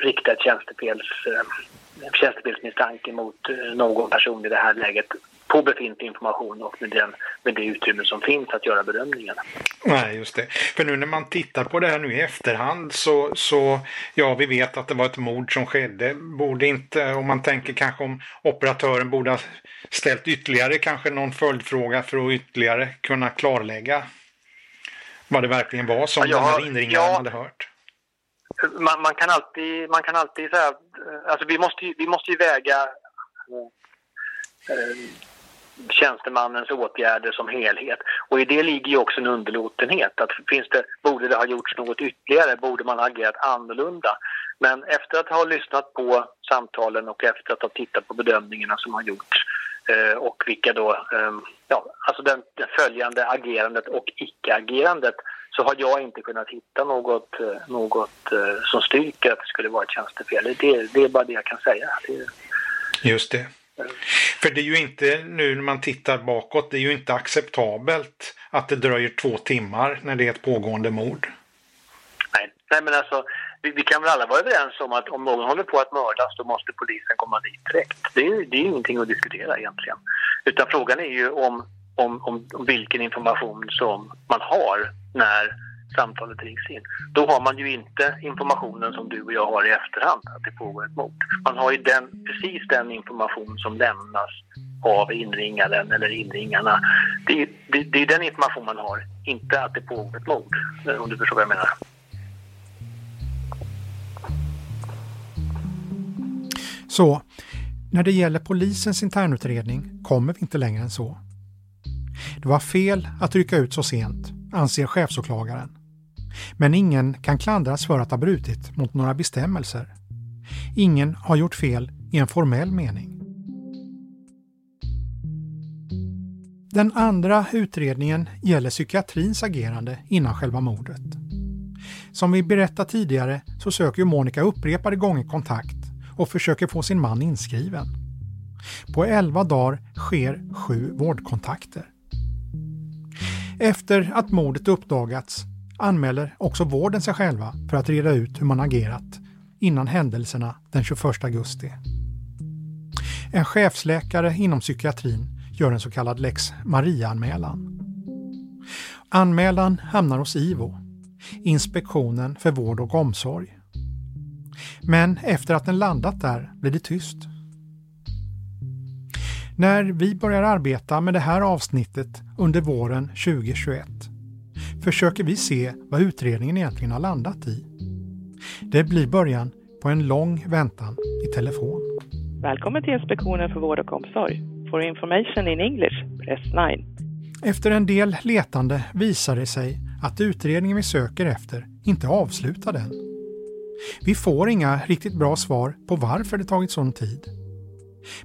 rikta ett tjänstefels, eh, tjänstefelsmisstanke mot eh, någon person i det här läget på befintlig information och med, den, med det utrymme som finns att göra bedömningen. Nej, just det. För nu när man tittar på det här nu i efterhand så, så ja, vi vet att det var ett mord som skedde. Borde inte, om man tänker kanske om operatören borde ha ställt ytterligare kanske någon följdfråga för att ytterligare kunna klarlägga vad det verkligen var som ja, den här inringaren ja, hade hört. Man, man, kan alltid, man kan alltid säga, alltså vi måste, vi måste ju väga eh, tjänstemannens åtgärder som helhet. Och i det ligger ju också en underlåtenhet. Att finns det, borde det ha gjorts något ytterligare? Borde man ha agerat annorlunda? Men efter att ha lyssnat på samtalen och efter att ha tittat på bedömningarna som har gjorts eh, och vilka då, ehm, ja, alltså den, det följande agerandet och icke-agerandet så har jag inte kunnat hitta något, eh, något eh, som styrker att det skulle vara ett tjänstefel. Det, det är bara det jag kan säga. Det, Just det. För det är ju inte, nu när man tittar bakåt, det är ju inte acceptabelt att det dröjer två timmar när det är ett pågående mord. Nej, Nej men alltså vi, vi, kan väl alla vara överens om att om någon håller på att mördas då måste polisen komma dit direkt. Det är, det är ingenting att diskutera egentligen. Utan frågan är ju om, om, om, om vilken information som man har när samtalet rings in. Då har man ju inte informationen som du och jag har i efterhand, att det pågår ett mord. Man har ju den, precis den information som lämnas av inringaren eller inringarna. Det är, det, det är den information man har, inte att det pågår ett mord, eh, om du förstår vad jag menar. Så, när det gäller polisens internutredning kommer vi inte längre än så. Det var fel att rycka ut så sent, anser chefsåklagaren. Men ingen kan klandras för att ha brutit mot några bestämmelser. Ingen har gjort fel i en formell mening. Den andra utredningen gäller psykiatrins agerande innan själva mordet. Som vi berättat tidigare så söker Monica upprepade gånger kontakt och försöker få sin man inskriven. På 11 dagar sker sju vårdkontakter. Efter att mordet uppdagats anmäler också vården sig själva för att reda ut hur man agerat innan händelserna den 21 augusti. En chefsläkare inom psykiatrin gör en så kallad lex Maria-anmälan. Anmälan hamnar hos IVO, Inspektionen för vård och omsorg. Men efter att den landat där blir det tyst. När vi börjar arbeta med det här avsnittet under våren 2021 försöker vi se vad utredningen egentligen har landat i. Det blir början på en lång väntan i telefon. Välkommen till Inspektionen för vård och omsorg. For information in English, press 9. Efter en del letande visar det sig att utredningen vi söker efter inte är avslutad än. Vi får inga riktigt bra svar på varför det tagit sån tid.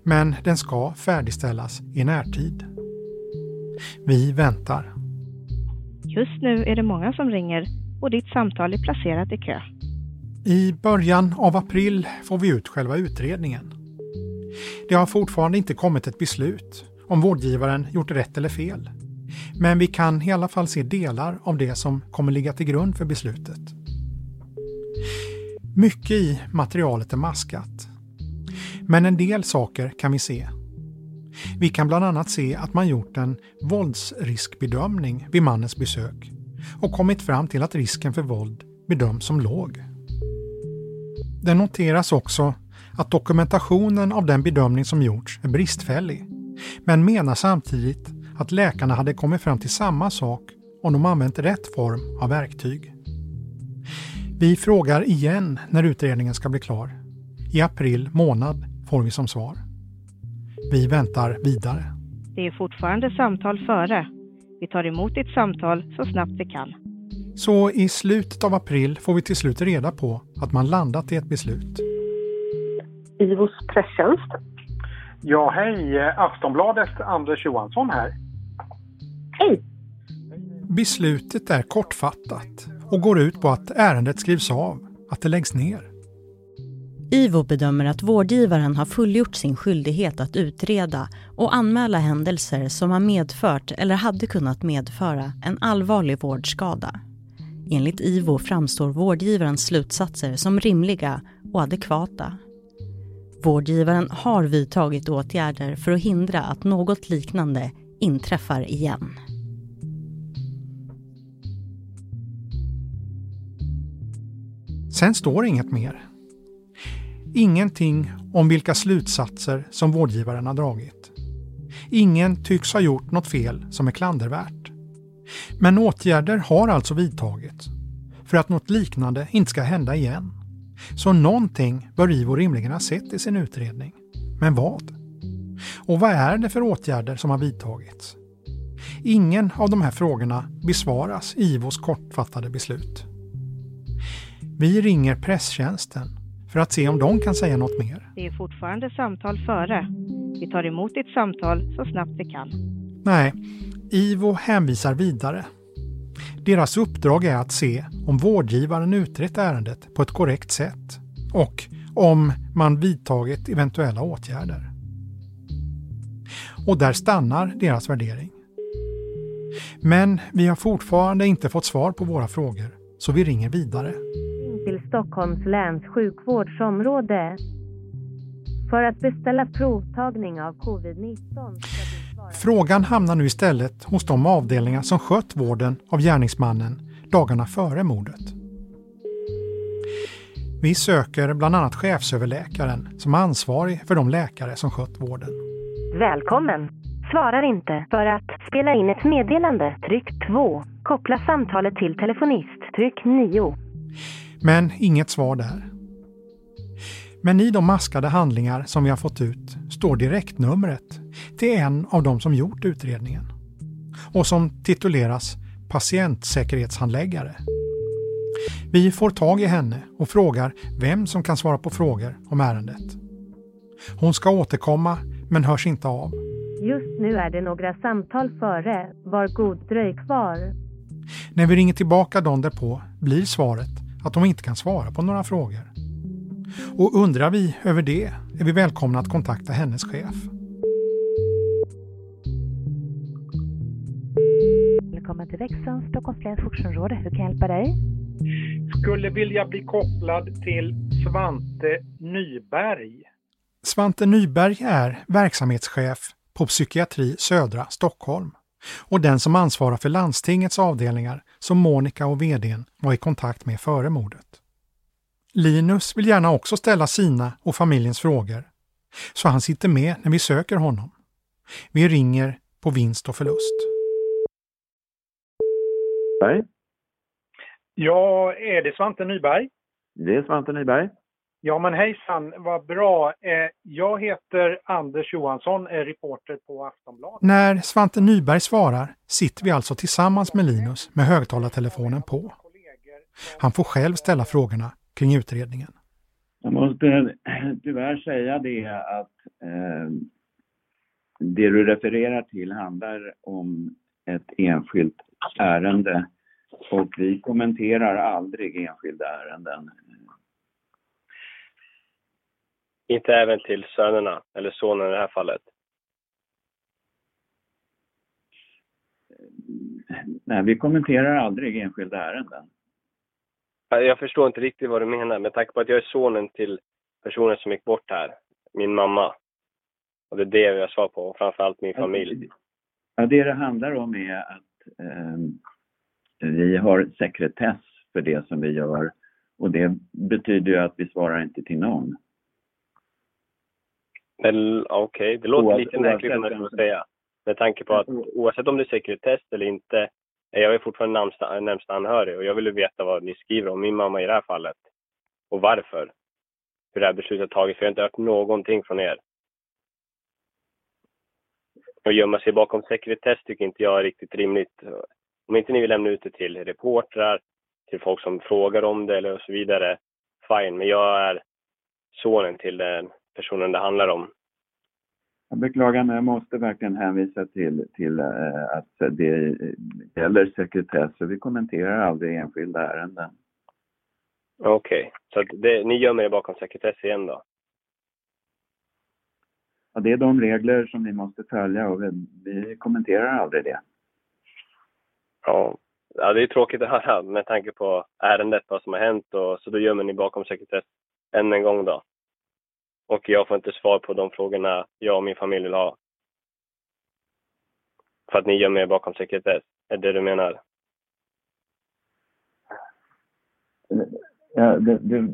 Men den ska färdigställas i närtid. Vi väntar. Just nu är det många som ringer och ditt samtal är placerat i kö. I början av april får vi ut själva utredningen. Det har fortfarande inte kommit ett beslut om vårdgivaren gjort rätt eller fel. Men vi kan i alla fall se delar av det som kommer ligga till grund för beslutet. Mycket i materialet är maskat. Men en del saker kan vi se. Vi kan bland annat se att man gjort en våldsriskbedömning vid mannens besök och kommit fram till att risken för våld bedöms som låg. Det noteras också att dokumentationen av den bedömning som gjorts är bristfällig, men menar samtidigt att läkarna hade kommit fram till samma sak om de använt rätt form av verktyg. Vi frågar igen när utredningen ska bli klar. I april månad får vi som svar. Vi väntar vidare. Det är fortfarande samtal före. Vi tar emot ditt samtal så snabbt vi kan. Så i slutet av april får vi till slut reda på att man landat i ett beslut. Ivos presstjänst. Ja, hej. Aftonbladet, Anders Johansson här. Hej. Beslutet är kortfattat och går ut på att ärendet skrivs av, att det läggs ner. IVO bedömer att vårdgivaren har fullgjort sin skyldighet att utreda och anmäla händelser som har medfört eller hade kunnat medföra en allvarlig vårdskada. Enligt IVO framstår vårdgivarens slutsatser som rimliga och adekvata. Vårdgivaren har vidtagit åtgärder för att hindra att något liknande inträffar igen. Sen står inget mer. Ingenting om vilka slutsatser som vårdgivaren har dragit. Ingen tycks ha gjort något fel som är klandervärt. Men åtgärder har alltså vidtagits för att något liknande inte ska hända igen. Så någonting bör IVO rimligen ha sett i sin utredning. Men vad? Och vad är det för åtgärder som har vidtagits? Ingen av de här frågorna besvaras i IVOs kortfattade beslut. Vi ringer presstjänsten för att se om de kan säga något mer. Det är fortfarande samtal före. Vi tar emot ditt samtal så snabbt vi kan. Nej, IVO hänvisar vidare. Deras uppdrag är att se om vårdgivaren utrett ärendet på ett korrekt sätt och om man vidtagit eventuella åtgärder. Och där stannar deras värdering. Men vi har fortfarande inte fått svar på våra frågor, så vi ringer vidare. Till Stockholms läns sjukvårdsområde. För att beställa provtagning av covid-19 Frågan hamnar nu istället hos de avdelningar som skött vården av gärningsmannen dagarna före mordet. Vi söker bland annat chefsöverläkaren som är ansvarig för de läkare som skött vården. Välkommen! Svarar inte. För att spela in ett meddelande, tryck 2. Koppla samtalet till telefonist, tryck 9. Men inget svar där. Men i de maskade handlingar som vi har fått ut står direktnumret till en av de som gjort utredningen och som tituleras patientsäkerhetshandläggare. Vi får tag i henne och frågar vem som kan svara på frågor om ärendet. Hon ska återkomma men hörs inte av. Just nu är det några samtal före. Var god dröj kvar. När vi ringer tillbaka dagen därpå blir svaret att de inte kan svara på några frågor. Och undrar vi över det är vi välkomna att kontakta hennes chef. Välkommen till Växjön, Stockholms läns. Hur kan jag hjälpa dig? Skulle vilja bli kopplad till Svante Nyberg. Svante Nyberg är verksamhetschef på psykiatri södra Stockholm och den som ansvarar för landstingets avdelningar som Monica och vdn var i kontakt med före mordet. Linus vill gärna också ställa sina och familjens frågor, så han sitter med när vi söker honom. Vi ringer på vinst och förlust. Nej. Ja, är det Svante Nyberg? Det är Svante Nyberg. Ja, men hejsan, vad bra. Eh, jag heter Anders Johansson, är reporter på Aftonbladet. När Svante Nyberg svarar sitter vi alltså tillsammans med Linus med högtalartelefonen på. Han får själv ställa frågorna kring utredningen. Jag måste tyvärr säga det att eh, det du refererar till handlar om ett enskilt ärende och vi kommenterar aldrig enskilda ärenden. Inte även till sönerna, eller sonen i det här fallet? Nej, vi kommenterar aldrig enskilda ärenden. Jag förstår inte riktigt vad du menar med tanke på att jag är sonen till personen som gick bort här, min mamma. Och det är det jag svar på, och framförallt min familj. Ja, det det handlar om är att eh, vi har sekretess för det som vi gör och det betyder ju att vi svarar inte till någon. Okej, okay. det låter lite märkligt skulle säga. Med tanke på att oavsett om det är sekretess eller inte, jag är fortfarande närmsta, närmsta anhörig och jag vill veta vad ni skriver om min mamma i det här fallet. Och varför. Hur det här beslutet tagits, för jag har inte hört någonting från er. Att gömma sig bakom sekretess tycker inte jag är riktigt rimligt. Om inte ni vill lämna ut det till reportrar, till folk som frågar om det eller och så vidare, fine. Men jag är sonen till den personen det handlar om. Jag beklagar men jag måste verkligen hänvisa till, till äh, att det gäller sekretess och vi kommenterar aldrig enskilda ärenden. Okej, okay. så det, ni gömmer er bakom sekretess igen då? Ja, det är de regler som vi måste följa och vi, vi kommenterar aldrig det. Ja. ja, det är tråkigt att höra med tanke på ärendet, vad som har hänt och så då gömmer ni bakom sekretess än en gång då? Och jag får inte svar på de frågorna jag och min familj vill ha. För att ni gömmer er bakom sekretess. Är det du menar? Ja, det, det,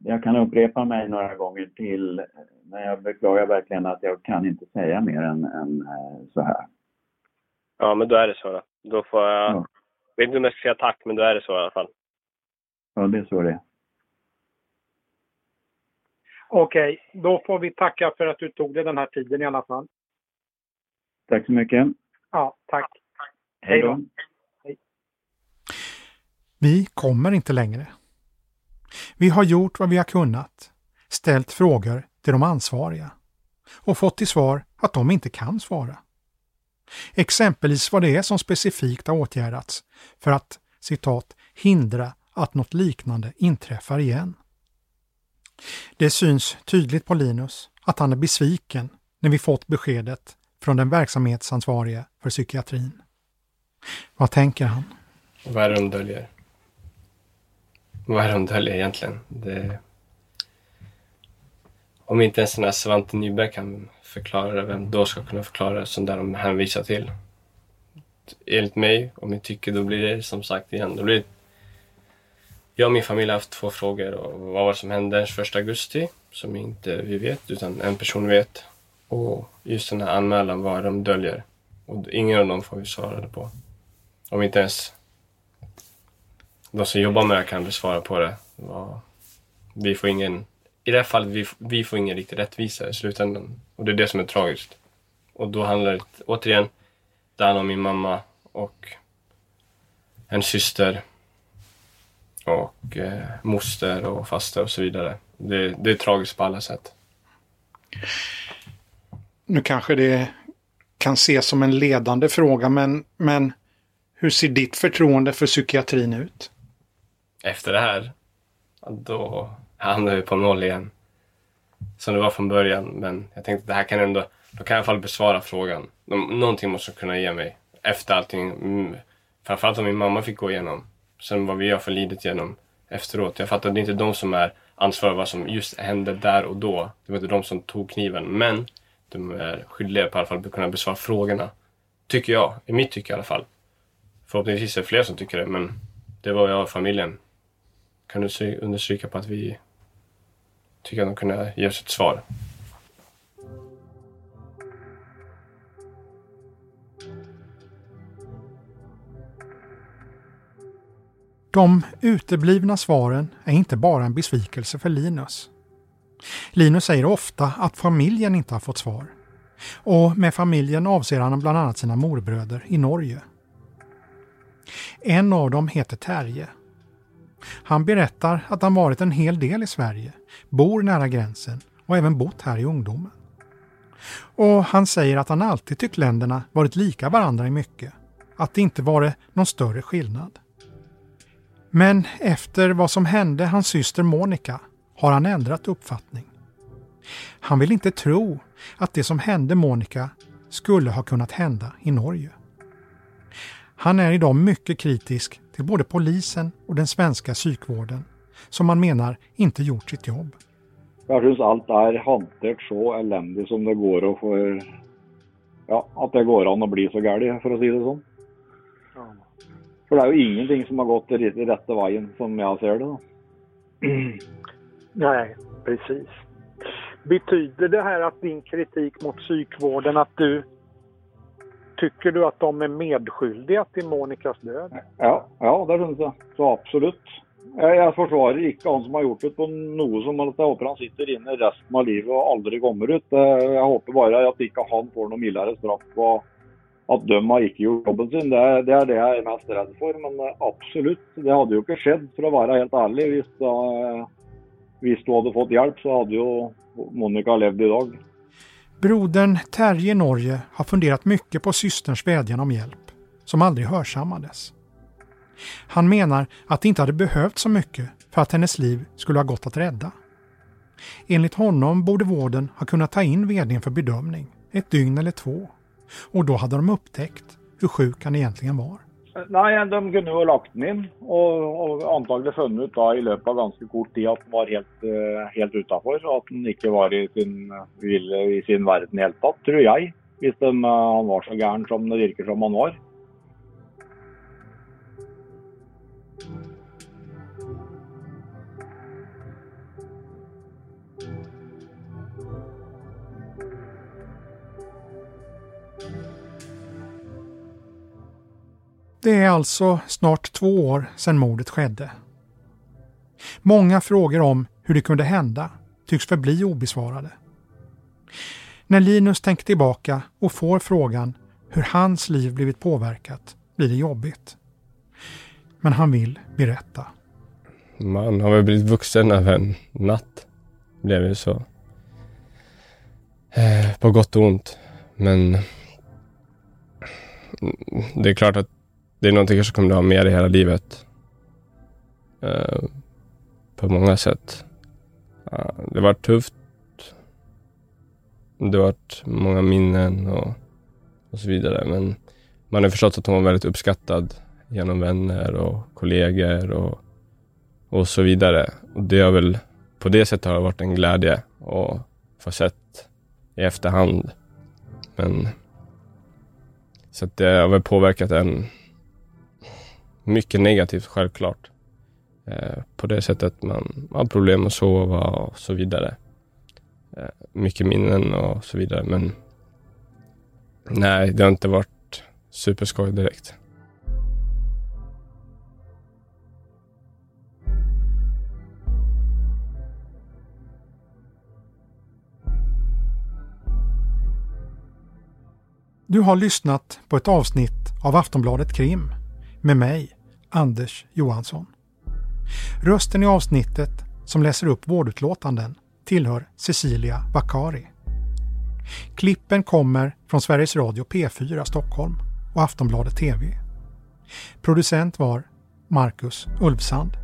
jag kan upprepa mig några gånger till, men jag beklagar verkligen att jag kan inte säga mer än, än eh, så här. Ja, men då är det så. Då, då får jag... Ja. Jag vet inte om jag ska säga tack, men då är det så i alla fall. Ja, det är så det är. Okej, okay, då får vi tacka för att du tog dig den här tiden i alla fall. Tack så mycket. Ja, tack. Hej då. Hej. Vi kommer inte längre. Vi har gjort vad vi har kunnat, ställt frågor till de ansvariga och fått till svar att de inte kan svara. Exempelvis vad det är som specifikt har åtgärdats för att citat hindra att något liknande inträffar igen. Det syns tydligt på Linus att han är besviken när vi fått beskedet från den verksamhetsansvarige för psykiatrin. Vad tänker han? Vad är det de döljer? Vad är det de döljer egentligen? Det... Om inte ens den här Svante Nyberg kan förklara det, vem då ska kunna förklara det som där de hänvisar till? Enligt mig och mitt tycke, då blir det som sagt igen, då blir det... Jag och min familj har haft två frågor. Och vad var det som hände den 1 augusti? Som inte vi vet, utan en person vet. Och just den här anmälan, vad de döljer. Och ingen av dem får vi svara på. Om inte ens de som jobbar med det kan besvara på det. Vi får ingen, i det här fallet, vi, vi får ingen riktig rättvisa i slutändan. Och det är det som är tragiskt. Och då handlar det återigen, det handlar om min mamma och en syster och eh, moster och faster och så vidare. Det, det är tragiskt på alla sätt. Nu kanske det kan ses som en ledande fråga, men, men hur ser ditt förtroende för psykiatrin ut? Efter det här, då hamnar vi på noll igen. Som det var från början, men jag tänkte att det här kan ändå, då kan jag i alla fall besvara frågan. Någonting måste kunna ge mig efter allting. Mm, framförallt om min mamma fick gå igenom. Sen vad vi har förlidit igenom efteråt. Jag fattar, det är inte de som är ansvariga för vad som just hände där och då. Det var inte de som tog kniven, men de är skyldiga på alla fall att kunna besvara frågorna. Tycker jag, i mitt tycke i alla fall. Förhoppningsvis är det fler som tycker det, men det var jag och familjen. Kan du understryka på att vi tycker att de kunde ge oss ett svar? De uteblivna svaren är inte bara en besvikelse för Linus. Linus säger ofta att familjen inte har fått svar. Och med familjen avser han bland annat sina morbröder i Norge. En av dem heter Terje. Han berättar att han varit en hel del i Sverige, bor nära gränsen och även bott här i ungdomen. Och han säger att han alltid tyckt länderna varit lika varandra i mycket, att det inte varit någon större skillnad. Men efter vad som hände hans syster Monica har han ändrat uppfattning. Han vill inte tro att det som hände Monica skulle ha kunnat hända i Norge. Han är idag mycket kritisk till både polisen och den svenska psykvården som han menar inte gjort sitt jobb. Jag tycker allt är hanterat så eländigt som det går och för, ja, att det går an att bli så galet för att säga det så. För det är ju ingenting som har gått i rätta vägen som jag ser det. Då. Nej, precis. Betyder det här att din kritik mot psykvården att du Tycker du att de är medskyldiga till Monikas död? Ja, ja det syns jag. Så absolut. Jag, jag försvarar inte han som har gjort det på något som att jag hoppas han sitter inne resten av livet och aldrig kommer ut. Jag hoppas bara att inte han får något mildare straff och att de har inte gjort jobben sin. Det, det är det jag är mest rädd för. Men eh, absolut, det hade ju inte skett för att vara helt ärlig. Om eh, du hade fått hjälp så hade ju Monica levt idag. Brodern Terje Norge har funderat mycket på systerns vädjan om hjälp, som aldrig hörsammades. Han menar att det inte hade behövts så mycket för att hennes liv skulle ha gått att rädda. Enligt honom borde vården ha kunnat ta in vdn för bedömning, ett dygn eller två. Och då hade de upptäckt hur sjuk han egentligen var. Nej, de kunde ha lagt in och, och antagligen funnit ut då, i løpet av ganska kort tid att han var helt, eh, helt utanför och att han inte var i sin, i sin värld helt tatt, tror jag, om eh, han var så gärn som det verkar som han var. Det är alltså snart två år sedan mordet skedde. Många frågor om hur det kunde hända tycks förbli obesvarade. När Linus tänker tillbaka och får frågan hur hans liv blivit påverkat blir det jobbigt. Men han vill berätta. Man har väl blivit vuxen över en natt. Blev det så. Eh, på gott och ont. Men det är klart att det är någonting som kommer du ha med dig hela livet. Uh, på många sätt. Uh, det var tufft. det har varit många minnen och, och så vidare. Men man har förstått att hon var väldigt uppskattad genom vänner och kollegor och, och så vidare. Och det har väl på det sättet har det varit en glädje att få sett i efterhand. Men så att det har väl påverkat en mycket negativt självklart. Eh, på det sättet man har problem att sova och så vidare. Eh, mycket minnen och så vidare men nej, det har inte varit superskoj direkt. Du har lyssnat på ett avsnitt av Aftonbladet Krim med mig, Anders Johansson. Rösten i avsnittet som läser upp vårdutlåtanden tillhör Cecilia Bakari. Klippen kommer från Sveriges Radio P4 Stockholm och Aftonbladet TV. Producent var Marcus Ulfsand.